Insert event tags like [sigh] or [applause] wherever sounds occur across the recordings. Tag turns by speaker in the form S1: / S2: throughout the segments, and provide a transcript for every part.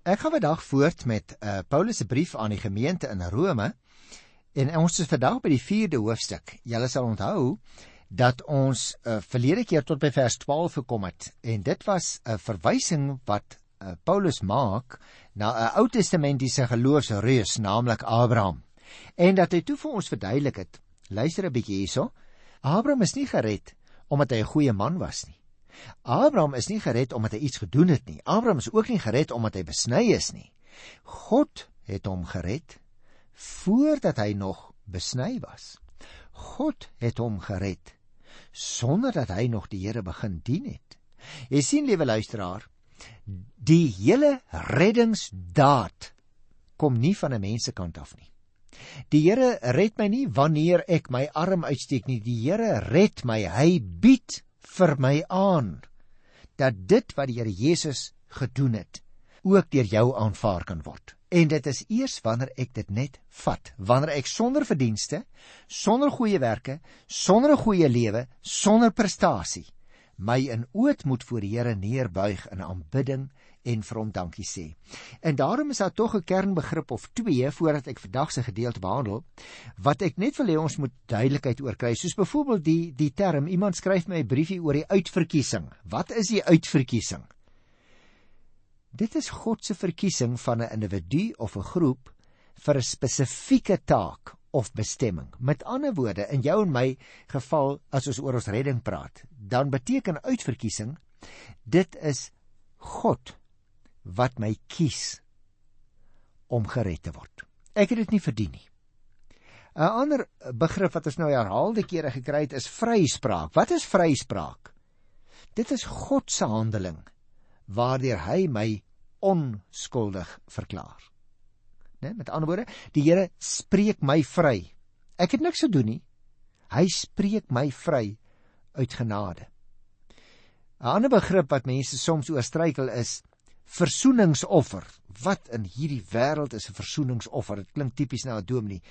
S1: Ek gaan vandag voort met uh, Paulus se brief aan die gemeente in Rome en ons is vandag by die 4de hoofstuk. Julle sal onthou dat ons uh, verlede keer tot by vers 12 gekom het en dit was 'n verwysing wat uh, Paulus maak na 'n Ou Testamentiese geloofsreus, naamlik Abraham. En dat hy toe vir ons verduidelik het, luister 'n bietjie hierso. Abraham is nie gered omdat hy 'n goeie man was nie. Abraham is nie gered omdat hy iets gedoen het nie. Abraham is ook nie gered omdat hy besny is nie. God het hom gered voordat hy nog besny was. God het hom gered sonder dat hy nog die Here begin dien het. Jy sien liewe luisteraar, die hele reddingsdaad kom nie van 'n mensekant af nie. Die Here red my nie wanneer ek my arm uitsteek nie. Die Here red my. Hy bied vir my aan dat dit wat die Here Jesus gedoen het ook deur jou aanvaar kan word. En dit is eers wanneer ek dit net vat, wanneer ek sonder verdienste, sonder goeie werke, sonder 'n goeie lewe, sonder prestasie my in ootmoed voor die Here neerbuig in aanbidding en vir hom dankie sê. En daarom is daar tog 'n kernbegrip of twee voordat ek vandag se gedeelte behandel wat ek net wil hê ons moet duidelikheid oor kry. Soos byvoorbeeld die die term iemand skryf my 'n briefie oor die uitverkiesing. Wat is die uitverkiesing? Dit is God se verkiesing van 'n individu of 'n groep vir 'n spesifieke taak of bestemming. Met ander woorde, in jou en my geval as ons oor ons redding praat, dan beteken uitverkiesing dit is God wat my kies om gered te word. Ek het dit nie verdien nie. 'n Ander begrip wat ons nou herhaalde kere gekry het is vryspraak. Wat is vryspraak? Dit is God se handeling waardeur hy my onskuldig verklaar. Né, met ander woorde, die Here spreek my vry. Ek het niks gedoen nie. Hy spreek my vry uit genade. 'n Ander begrip wat mense soms oorstruikel is versoeningsoffer. Wat in hierdie wêreld is 'n versoeningsoffer? Dit klink tipies na 'n dominee.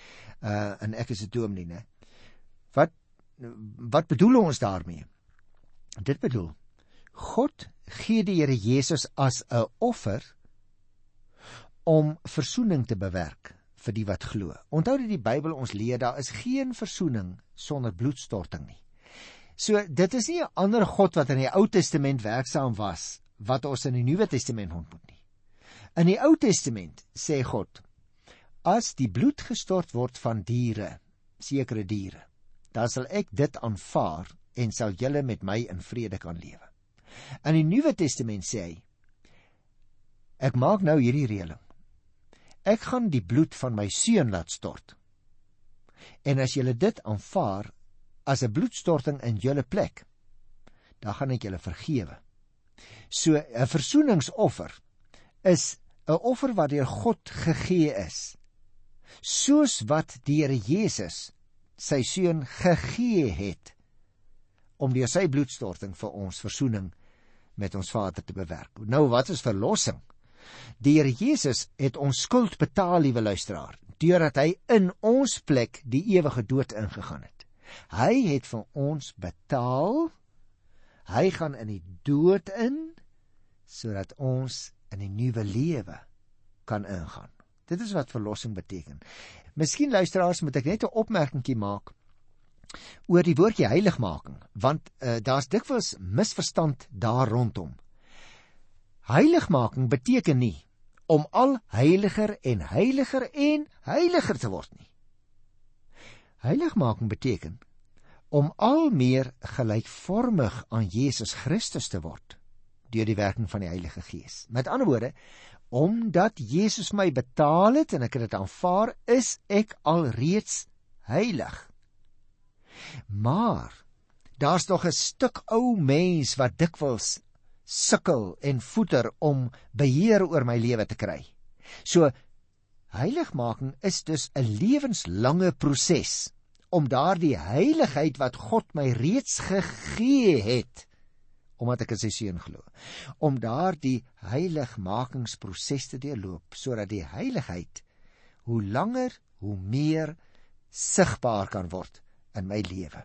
S1: Uh en ek is 'n dominee, né? Wat wat bedoel ons daarmee? Dit bedoel God gee die Here Jesus as 'n offer om versoening te bewerk vir die wat glo. Onthou dat die Bybel ons leer daar is geen versoening sonder bloedstorting nie. So dit is nie 'n ander God wat in die Ou Testament werksaam was wat ons in die Nuwe Testament ontmoet nie. In die Ou Testament sê God: As die bloed gestort word van diere, sekere diere, dan sal ek dit aanvaar en sal julle met my in vrede kan lewe. In die Nuwe Testament sê hy: Ek maak nou hierdie reëling. Ek gaan die bloed van my seun laat stort. En as julle dit aanvaar as 'n bloedstorting in julle plek, dan gaan ek julle vergewe. So 'n versoeningsoffer is 'n offer wat deur God gegee is. Soos wat die Here Jesus sy seun gegee het om deur sy bloedstorting vir ons versoening met ons Vader te bewerk. Nou wat is verlossing? Die Here Jesus het ons skuld betaal, liewe luisteraar, deurdat hy in ons plek die ewige dood ingegaan het. Hy het vir ons betaal Hy gaan in die dood in sodat ons in 'n nuwe lewe kan ingaan. Dit is wat verlossing beteken. Miskien luisteraars moet ek net 'n opmerkingie maak oor die woordjie heiligmaking, want uh, daar's dikwels misverstand daar rondom. Heiligmaking beteken nie om al heiliger en heiliger en heiliger te word nie. Heiligmaking beteken om al meer gelykvormig aan Jesus Christus te word deur die werking van die Heilige Gees. Met ander woorde, omdat Jesus my betaal het en ek dit aanvaar, is ek alreeds heilig. Maar daar's nog 'n stuk ou mens wat dikwels sukkel en voeter om beheer oor my lewe te kry. So heiligmaking is dus 'n lewenslange proses om daardie heiligheid wat God my reeds gegee het omdat ek in sy seun glo om daardie heiligmakingsproses te deurloop sodat die heiligheid hoe langer hoe meer sigbaar kan word in my lewe.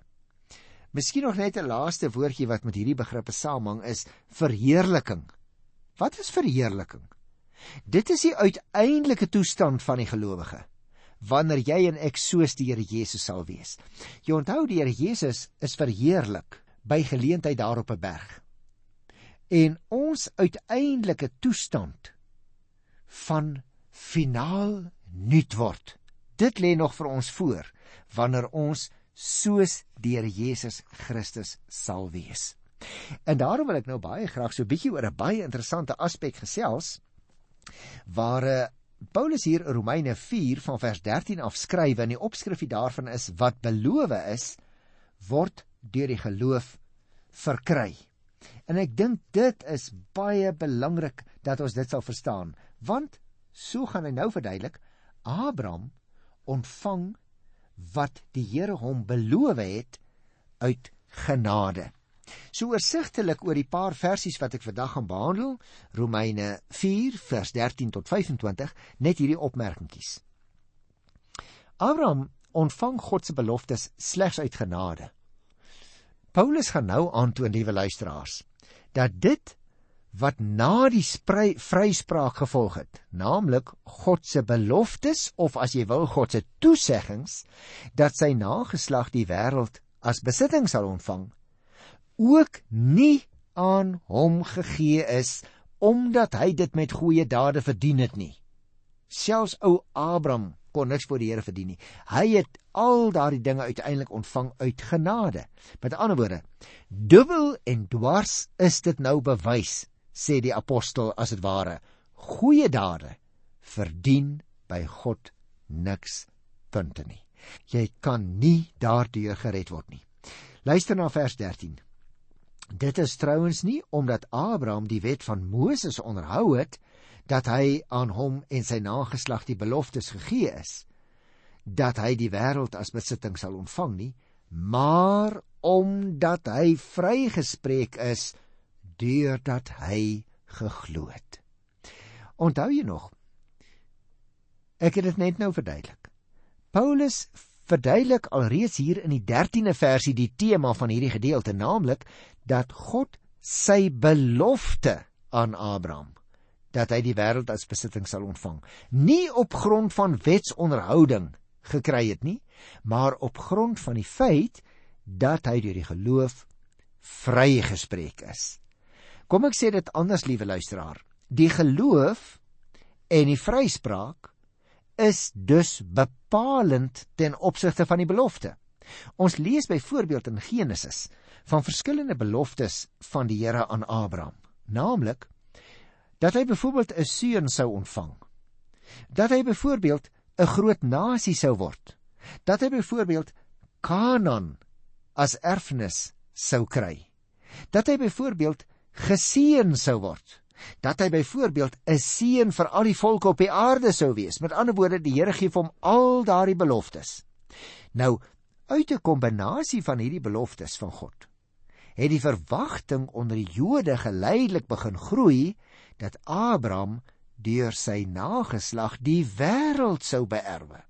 S1: Miskien nog net 'n laaste woordjie wat met hierdie begrippe saamhang is verheerliking. Wat is verheerliking? Dit is die uiteindelike toestand van die gelowige wanneer jy en ek soos die Here Jesus sal wees. Jy onthou die Here Jesus is verheerlik by geleentheid daar op 'n berg. En ons uiteindelike toestand van finaal nuut word. Dit lê nog vir ons voor wanneer ons soos die Here Jesus Christus sal wees. En daarom wil ek nou baie graag so 'n bietjie oor 'n baie interessante aspek gesels waar eh, Paulus hier in Romeine 4 van vers 13 af skryf en die opskrifie daarvan is wat beloof is word deur die geloof verkry. En ek dink dit is baie belangrik dat ons dit sal verstaan, want so gaan hy nou verduidelik, Abraham ontvang wat die Here hom beloof het uit genade. So oorsigtelik oor die paar versies wat ek vandag gaan behandel, Romeine 4 vers 13 tot 25, net hierdie opmerkingies. Abraham ontvang God se beloftes slegs uit genade. Paulus gaan nou aantoon, liewe luisteraars, dat dit wat na die vryspraak gevolg het, naamlik God se beloftes of as jy wil God se toeseggings dat sy nageslag die wêreld as besitting sal ontvang, ook nie aan hom gegee is omdat hy dit met goeie dade verdien het nie. Selfs ou Abraham kon niks vir die Here verdien nie. Hy het al daardie dinge uiteindelik ontvang uit genade. Met ander woorde, dubbel en dwars is dit nou bewys, sê die apostel as dit ware. Goeie dade verdien by God niks punte nie. Jy kan nie daardeur gered word nie. Luister na vers 13. Dit is trouens nie omdat Abraham die wet van Moses onderhou het dat hy aan hom en sy nageslag die beloftes gegee is dat hy die wêreld as besitting sal ontvang nie maar omdat hy vrygespreek is deurdat hy geglo het. Onthou jy nog? Ek het dit net nou verduidelik. Paulus verduidelik alreeds hier in die 13de versie die tema van hierdie gedeelte, naamlik dat God sy belofte aan Abraham dat hy die wêreld as besitting sal ontvang, nie op grond van wetsonderhouding gekry het nie, maar op grond van die feit dat hy deur die geloof vrygespreek is. Kom ek sê dit anders, liewe luisteraar. Die geloof en die vryspraak is dus bepalend ten opsigte van die belofte. Ons lees byvoorbeeld in Genesis van verskillende beloftes van die Here aan Abraham, naamlik dat hy byvoorbeeld 'n seun sou ontvang. Dat hy byvoorbeeld 'n groot nasie sou word. Dat hy byvoorbeeld Kanaan as erfenis sou kry. Dat hy byvoorbeeld geseën sou word dat hy byvoorbeeld 'n seën vir al die volke op die aarde sou wees. Met ander woorde, die Here gee hom al daardie beloftes. Nou, uit 'n kombinasie van hierdie beloftes van God, het die verwagting onder die Jode geleidelik begin groei dat Abraham deur sy nageslag die wêreld sou beerwe.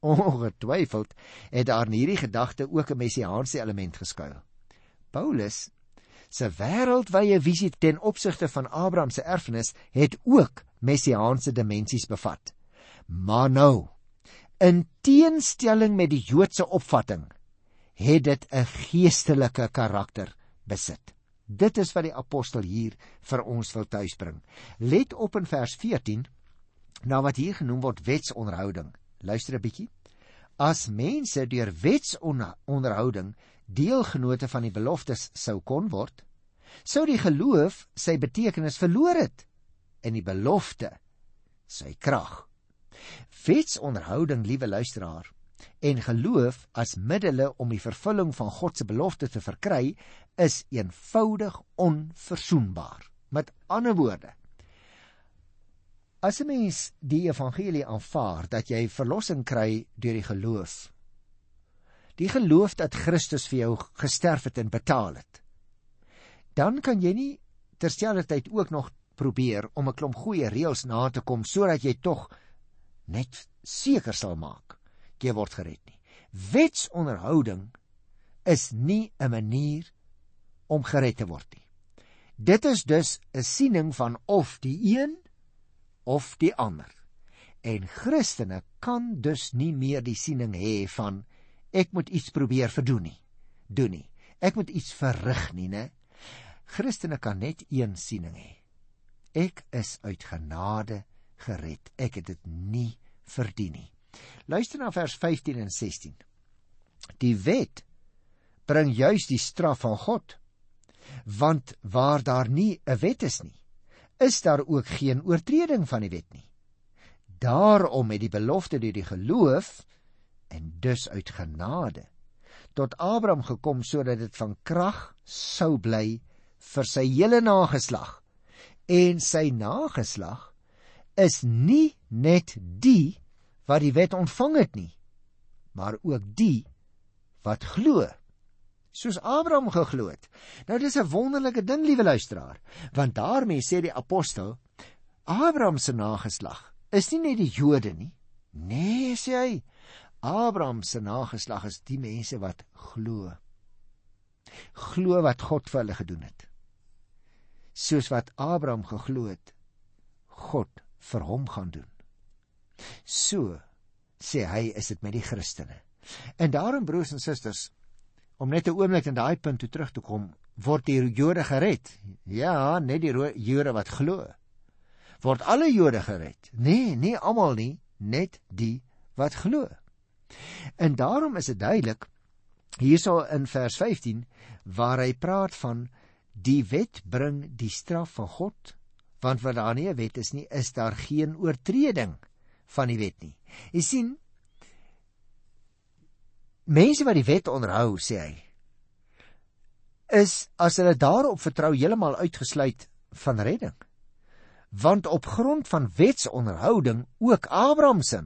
S1: Ongetwyfeld het daar in hierdie gedagte ook 'n messiaanse element geskuil. Paulus se wêreldwye visie ten opsigte van Abraham se erfenis het ook messiaanse dimensies bevat. Maar nou, in teenstelling met die Joodse opvatting, het dit 'n geestelike karakter besit. Dit is wat die apostel hier vir ons wil tuisbring. Let op in vers 14 na wat hier genoem word wetsonderhouding. Luister 'n bietjie. As mense deur wetsonderhouding deelgenote van die beloftes sou kon word, sou die geloof sy betekenis verloor het en die belofte sy krag. Wetsonderhouding, liewe luisteraar, en geloof as middele om die vervulling van God se belofte te verkry, is eenvoudig onverzoenbaar. Met ander woorde, as 'n mens die evangelie aanvaar dat jy verlossing kry deur die geloof, die geloof dat Christus vir jou gesterf het en betaal het. Dan kan jy nie terselfdertyd ook nog probeer om 'n klomp goeie reëls na te kom sodat jy tog net seker sal maak jy word gered nie. Wetsonderhouding is nie 'n manier om gered te word nie. Dit is dus 'n siening van of die een of die ander. En Christene kan dus nie meer die siening hê van ek moet iets probeer verdoen nie. Doen nie. Ek moet iets verrig nie, né? Christene kan net een siening hê. Ek is uit genade gered. Ek het dit nie verdien nie. Luister na vers 15 en 16. Die wet bring juis die straf van God. Want waar daar nie 'n wet is nie, is daar ook geen oortreding van die wet nie. Daarom het die belofte deur die geloof en dus uit genade tot Abraham gekom sodat dit van krag sou bly vir sy hele nageslag. En sy nageslag is nie net die wat die wet ontvang het nie, maar ook die wat glo soos Abraham geglo het. Nou dis 'n wonderlike ding, liewe luisteraar, want daarmee sê die apostel Abraham se nageslag is nie net die Jode nie. Nee, sê hy. Abraham se nageslag is die mense wat glo. Glo wat God vir hulle gedoen het. Soos wat Abraham geglo het, God vir hom gaan doen. So sê hy is dit met die Christene. En daarom broers en susters, om net 'n oomblik in daai punt toe terug te kom, word die Jode gered? Ja, net die Jode wat glo. Word alle Jode gered? Nee, nie almal nie, net die wat glo. En daarom is dit duidelik hierso in vers 15 waar hy praat van die wet bring die straf van God, want waar daar nie 'n wet is nie, is daar geen oortreding van die wet nie. Jy sien, mense wat die wet onderhou, sê hy, is as hulle daarop vertrou heeltemal uitgesluit van redding. Want op grond van wetsonderhouding ook Abraham se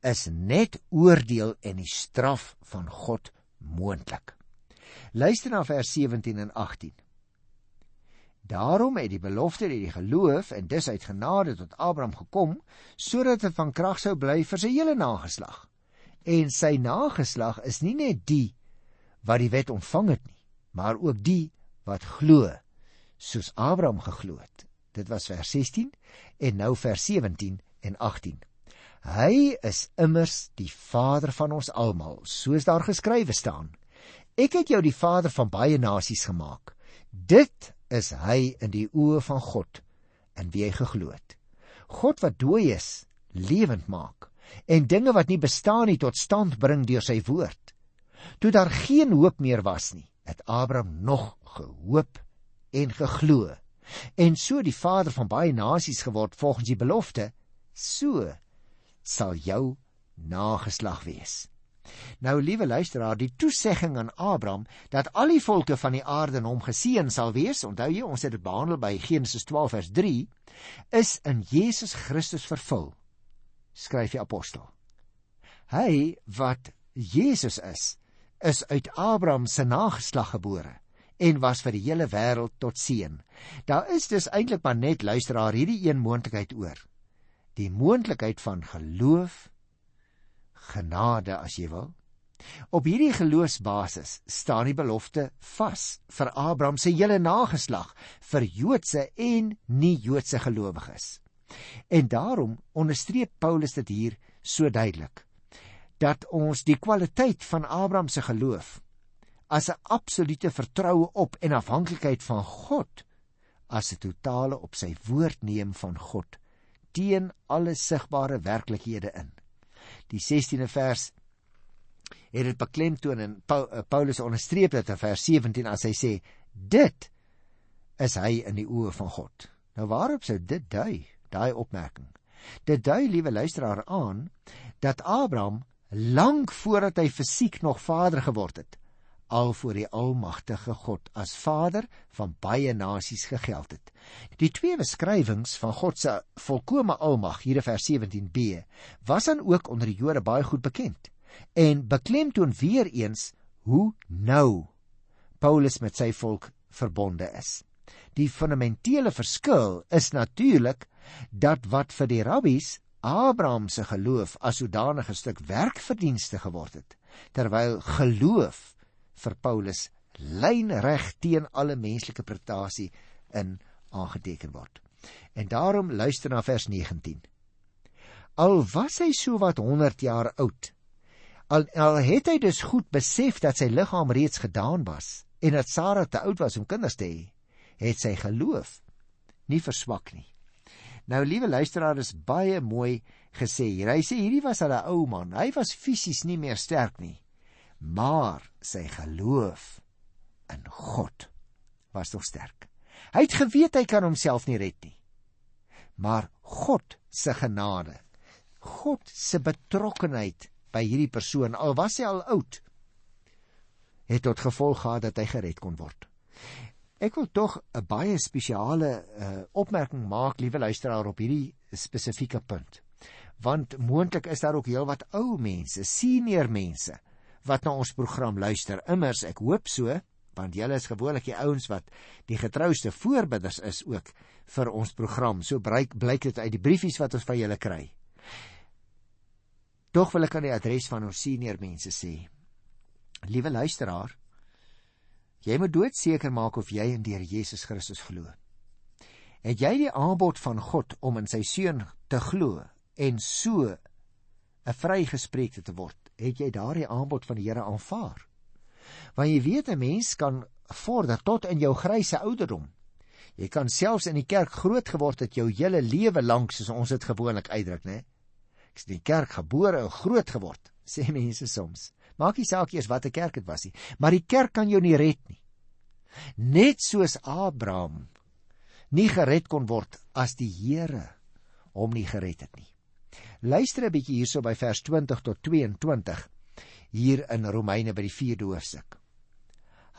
S1: is net oordeel en die straf van God moontlik. Luister na vers 17 en 18. Daarom het die belofte deur die geloof en dus uit genade tot Abraham gekom sodat dit van krag sou bly vir sy hele nageslag en sy nageslag is nie net die wat die wet ontvang het nie, maar ook die wat glo, soos Abraham geglo het. Dit was vers 16 en nou vers 17 en 18. Hy is immers die vader van ons almal, soos daar geskrywe staan. Ek het jou die vader van baie nasies gemaak. Dit is hy in die oë van God in wie hy geglo het. God wat dooi is, lewend maak en dinge wat nie bestaan nie tot stand bring deur sy woord. Toe daar geen hoop meer was nie, het Abraham nog gehoop en geglo en so die vader van baie nasies geword volgens die belofte, so sal jou nageslag wees. Nou liewe luisteraar, die toesegging aan Abraham dat al die volke van die aarde in hom geseën sal wees, onthou jy, ons het dit behandel by Genesis 12 vers 3, is in Jesus Christus vervul skryf die apostel. Hy wat Jesus is, is uit Abraham se nageslag gebore en was vir die hele wêreld tot seën. Daar is dus eintlik maar net luisteraar hierdie een moontlikheid oor. Die moontlikheid van geloof, genade as jy wil. Op hierdie geloofsbasis staan die belofte vas vir Abraham se hele nageslag, vir Joodse en nie-Joodse gelowiges. En daarom onderstreep Paulus dit hier so duidelik dat ons die kwaliteit van Abraham se geloof as 'n absolute vertroue op en afhanklikheid van God as 'n totale op sy woord neem van God teen alle sigbare werklikhede in. Die 16de vers het dit beklemtoon en eh, Paulus onderstreep dit in vers 17 as hy sê dit is hy in die oë van God. Nou waarop sou dit dui? daai opmerking. Dit dui liewe luisteraar aan dat Abraham lank voordat hy fisiek nog vader geword het, al voor die almagtige God as vader van baie nasies gegeld het. Die twee beskrywings van God se volkomme almag hier in vers 17b was dan ook onder die Jode baie goed bekend en beklemtoon weer eens hoe nou Paulus met sy volk verbonde is. Die fundamentele verskil is natuurlik dat wat vir die rabbies Abraham se geloof as sodanige stuk werkverdienste geword het, terwyl geloof vir Paulus lynreg teen alle menslike prestasie in aangeteken word. En daarom luister na vers 19. Al was hy so wat 100 jaar oud, al, al het hy dus goed besef dat sy liggaam reeds gedaan was en dat Sara te oud was om kinders te hê, het sy geloof nie verswak nie. Nou liewe luisteraar, is baie mooi gesê. Hy sê hierdie was al 'n ou man. Hy was fisies nie meer sterk nie, maar sy geloof in God was tog sterk. Hy het geweet hy kan homself nie red nie. Maar God se genade, God se betrokkenheid by hierdie persoon, al was hy al oud, het tot gevolg gehad dat hy gered kon word. Ek wil tog 'n baie spesiale uh, opmerking maak, liewe luisteraar, op hierdie spesifieke punt. Want moontlik is daar ook heelwat ou mense, senior mense wat na ons program luister. Immers, ek hoop so, want julle is gewoonlik die ouens wat die getrouste voorbidders is ook vir ons program. So blyk blyk dit uit die briefies wat ons van julle kry. Tog wil ek aan die adres van ons senior mense sê. Liewe luisteraar, Jy moet doodseker maak of jy in die Here Jesus Christus glo. Het jy die aanbod van God om in sy seun te glo en so 'n vrygespreekte te word, het jy daardie aanbod van die Here aanvaar? Want jy weet 'n mens kan vorder tot in jou grysse ouderdom. Jy kan selfs in die kerk groot geword het jou hele lewe lank soos ons dit gewoonlik uitdruk, né? Ek is in die kerk gebore en groot geword, [laughs] sê mense soms. Maak nie saak eers watter kerk dit was nie, maar die kerk kan jou nie red nie. Net soos Abraham nie gered kon word as die Here hom nie gered het nie. Luister 'n bietjie hierso by vers 20 tot 22 hier in Romeine by die 4de hoofstuk.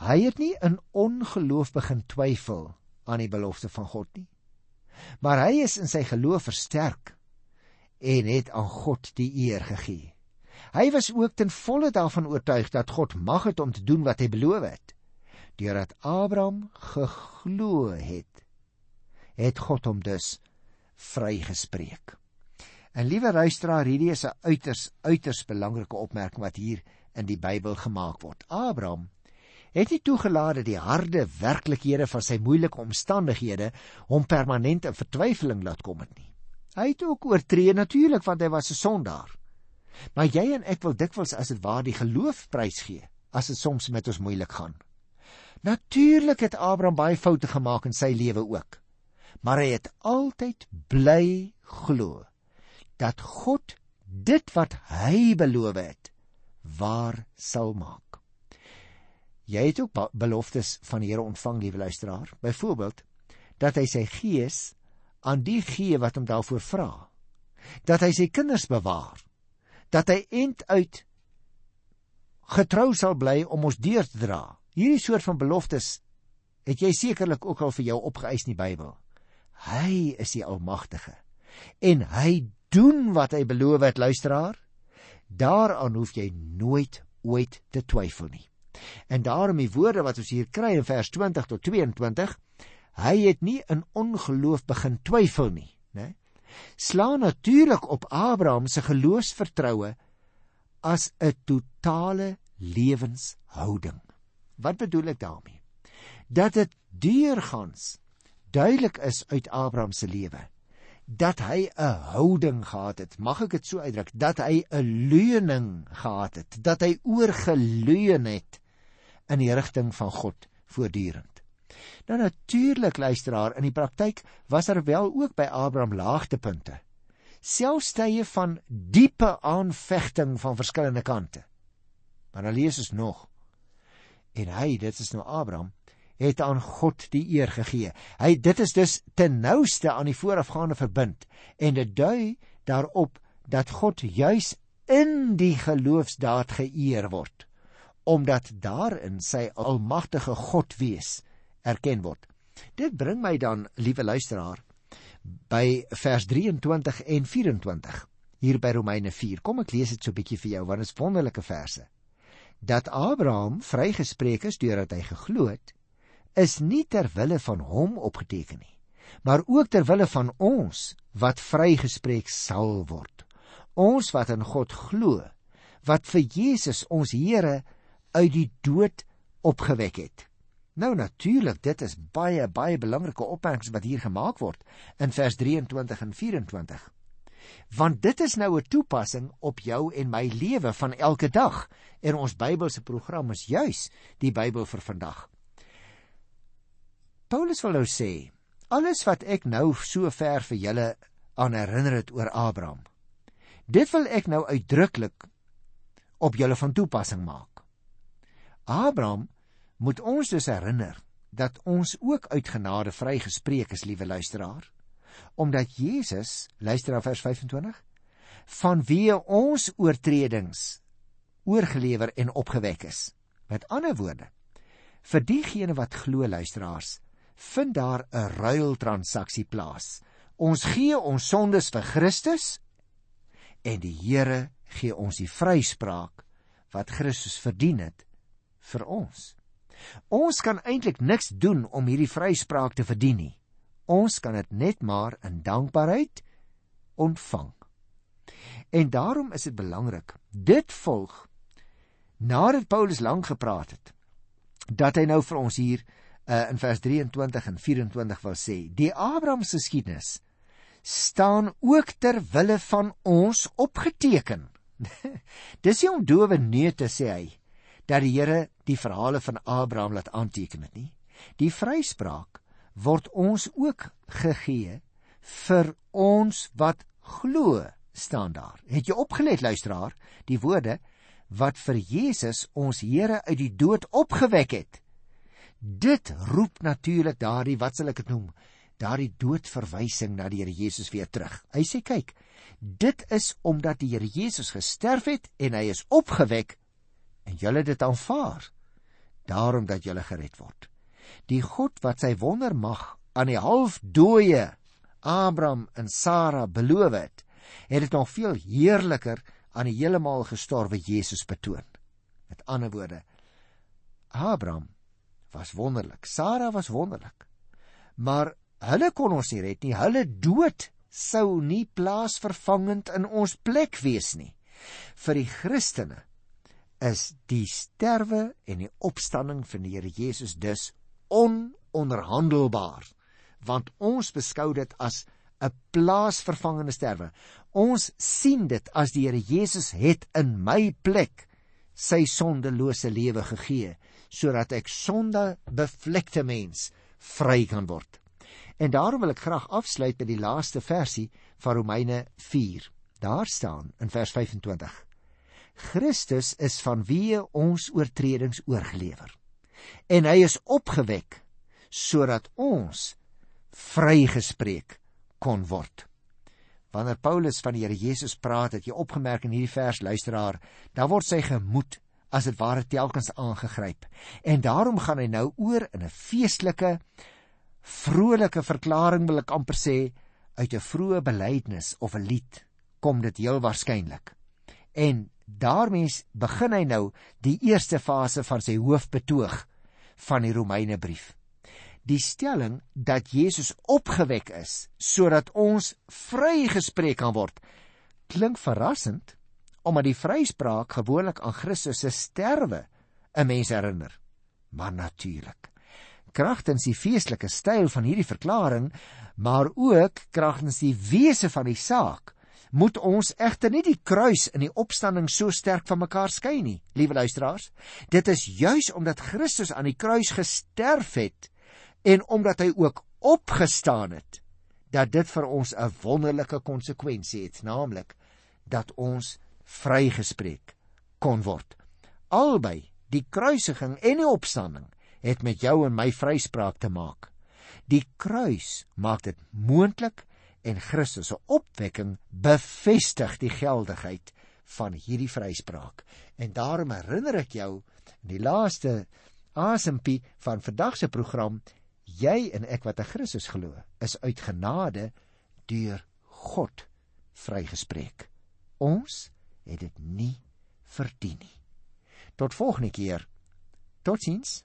S1: Hy het nie in ongeloof begin twyfel aan die belofte van God nie. Maar hy is in sy geloof versterk en het aan God die eer gegee. Hy was ook ten volle daarvan oortuig dat God mag het om te doen wat hy beloof het. Deurdat Abraham geglo het, het God hom dus vrygespreek. En liewe luisteraar, hierdie is 'n uiters uiters belangrike opmerking wat hier in die Bybel gemaak word. Abraham het nie toegelaat dat die harde werklikhede van sy moeilike omstandighede hom permanent in vertwyfeling laat kom het nie. Hy het ook oortree natuurlik want hy was 'n sondaar. Maar jy en ek wil dikwels as dit waar die geloof prys gee as dit soms met ons moeilik gaan. Natuurlik het Abraham baie foute gemaak in sy lewe ook. Maar hy het altyd bly glo dat God dit wat hy beloof het waar sal maak. Jy het ook beloftes van die Here ontvang, liewe luisteraar. Byvoorbeeld dat hy sy gees aan die gee wat hom daarvoor vra. Dat hy sy kinders bewaar dat hy end uit getrou sal bly om ons deur te dra. Hierdie soort van beloftes het jy sekerlik ook al vir jou opgeëis in die Bybel. Hy is die Almagtige en hy doen wat hy beloof het, luisteraar. Daaraan hoef jy nooit ooit te twyfel nie. En daarom die woorde wat ons hier kry in vers 20 tot 22, hy het nie in ongeloof begin twyfel nie, né? slaan natuurlik op Abraham se geloofsvertroue as 'n totale lewenshouding. Wat bedoel ek daarmee? Dat dit deurgangs duidelik is uit Abraham se lewe dat hy 'n houding gehad het. Mag ek dit so uitdruk dat hy 'n leuning gehad het, dat hy oorgeleun het in die rigting van God voortdurend. Nou natuurlik luisteraar, in die praktyk was daar wel ook by Abraham laagtepunte. Selfs tye van diepe aanvegting van verskillende kante. Maar dan lees ons nog. En hy, dit is nou Abraham, het aan God die eer gegee. Hy dit is dus ten nouste aan die voorafgaande verbind en dit dui daarop dat God juis in die geloofsdaad geëer word omdat daarin sy almagtige God wees erken word. Dit bring my dan, liewe luisteraar, by vers 23 en 24 hier by Romeine 4. Kom ek lees dit so 'n bietjie vir jou want dit is wonderlike verse. Dat Abraham vrygespreek is deurdat hy geglo het, is nie ter wille van hom opgeteken nie, maar ook ter wille van ons wat vrygespreek sal word. Ons wat in God glo, wat vir Jesus ons Here uit die dood opgewek het Nou natuurlik, dit is baie baie belangrike opmerkings wat hier gemaak word in vers 23 en 24. Want dit is nou 'n toepassing op jou en my lewe van elke dag. En ons Bybelse program is juis die Bybel vir vandag. Paulus wil nou sê, alles wat ek nou so ver vir julle aan herinner het oor Abraham. Dit wil ek nou uitdruklik op julle van toepassing maak. Abraham moet ons dus herinner dat ons ook uit genade vrygespreek is, liewe luisteraar, omdat Jesus, luister na vers 25, van wie ons oortredings oorgelewer en opgewek is. Met ander woorde, vir diegene wat glo luisteraars, vind daar 'n ruiltransaksie plaas. Ons gee ons sondes vir Christus en die Here gee ons die vryspraak wat Christus verdien het vir ons. Ons kan eintlik niks doen om hierdie vryspraak te verdien nie. Ons kan dit net maar in dankbaarheid ontvang. En daarom is dit belangrik. Dit volg nadat Paulus lank gepraat het dat hy nou vir ons hier uh, in vers 23 en 24 wil sê, die Abraham se geskiedenis staan ook ter wille van ons opgeteken. [laughs] Dis nie om dowe neute te sê hy dat die Here die verhale van Abraham laat aanteken het nie. Die vryspraak word ons ook gegee vir ons wat glo staan daar. Het jy opgelet luisteraar, die woorde wat vir Jesus ons Here uit die dood opgewek het. Dit roep natuurlik daardie wat sal ek dit noem? Daardie doodverwysing na die Here Jesus weer terug. Hy sê kyk, dit is omdat die Here Jesus gesterf het en hy is opgewek en julle dit aanvaar. Daarom dat julle gered word. Die God wat sy wondermag aan die halfdooie Abraham en Sara beloof het, het dit nog veel heerliker aan die heeltemal gestorwe Jesus betoon. Met ander woorde, Abraham was wonderlik. Sara was wonderlik. Maar hulle kon ons nie red nie. Hulle dood sou nie plaasvervangend in ons plek wees nie. Vir die Christene is die sterwe en die opstanding van die Here Jesus dus ononderhandelbaar, want ons beskou dit as 'n plaasvervangende sterwe. Ons sien dit as die Here Jesus het in my plek sy sondelose lewe gegee sodat ek sonde bevlekte mens vry kan word. En daarom wil ek graag afsluit met die laaste versie van Romeine 4. Daar staan in vers 25: Christus is van wie ons oortredings oorgelewer. En hy is opgewek sodat ons vrygespreek kon word. Wanneer Paulus van die Here Jesus praat, het jy opgemerk in hierdie vers luisteraar, dan word sy gemoed as dit ware telkens aangegryp. En daarom gaan hy nou oor in 'n feestelike vrolike verklaring wil ek amper sê uit 'n vroeë belydenis of 'n lied kom dit heel waarskynlik. En daarmee begin hy nou die eerste fase van sy hoofbetoog van die Romeinebrief. Die stelling dat Jesus opgewek is sodat ons vrygespreek kan word klink verrassend omdat die vryspraak gewoonlik aan Christus se sterwe 'n mens herinner. Maar natuurlik. Kragtens die feestelike styl van hierdie verklaring, maar ook kragtens die wese van die saak, moet ons egter nie die kruis in die opstanding so sterk van mekaar skei nie, liewe luisteraars. Dit is juis omdat Christus aan die kruis gesterf het en omdat hy ook opgestaan het dat dit vir ons 'n wonderlike konsekwensie het, naamlik dat ons vrygespreek kon word. Albei, die kruisiging en die opstanding, het met jou en my vryspraak te maak. Die kruis maak dit moontlik en Christus se opwekking bevestig die geldigheid van hierdie vryspraak. En daarom herinner ek jou in die laaste asempie van vandag se program, jy en ek wat in Christus glo, is uit genade deur God vrygespreek. Ons het dit nie verdien nie. Tot volgende keer. Totsiens.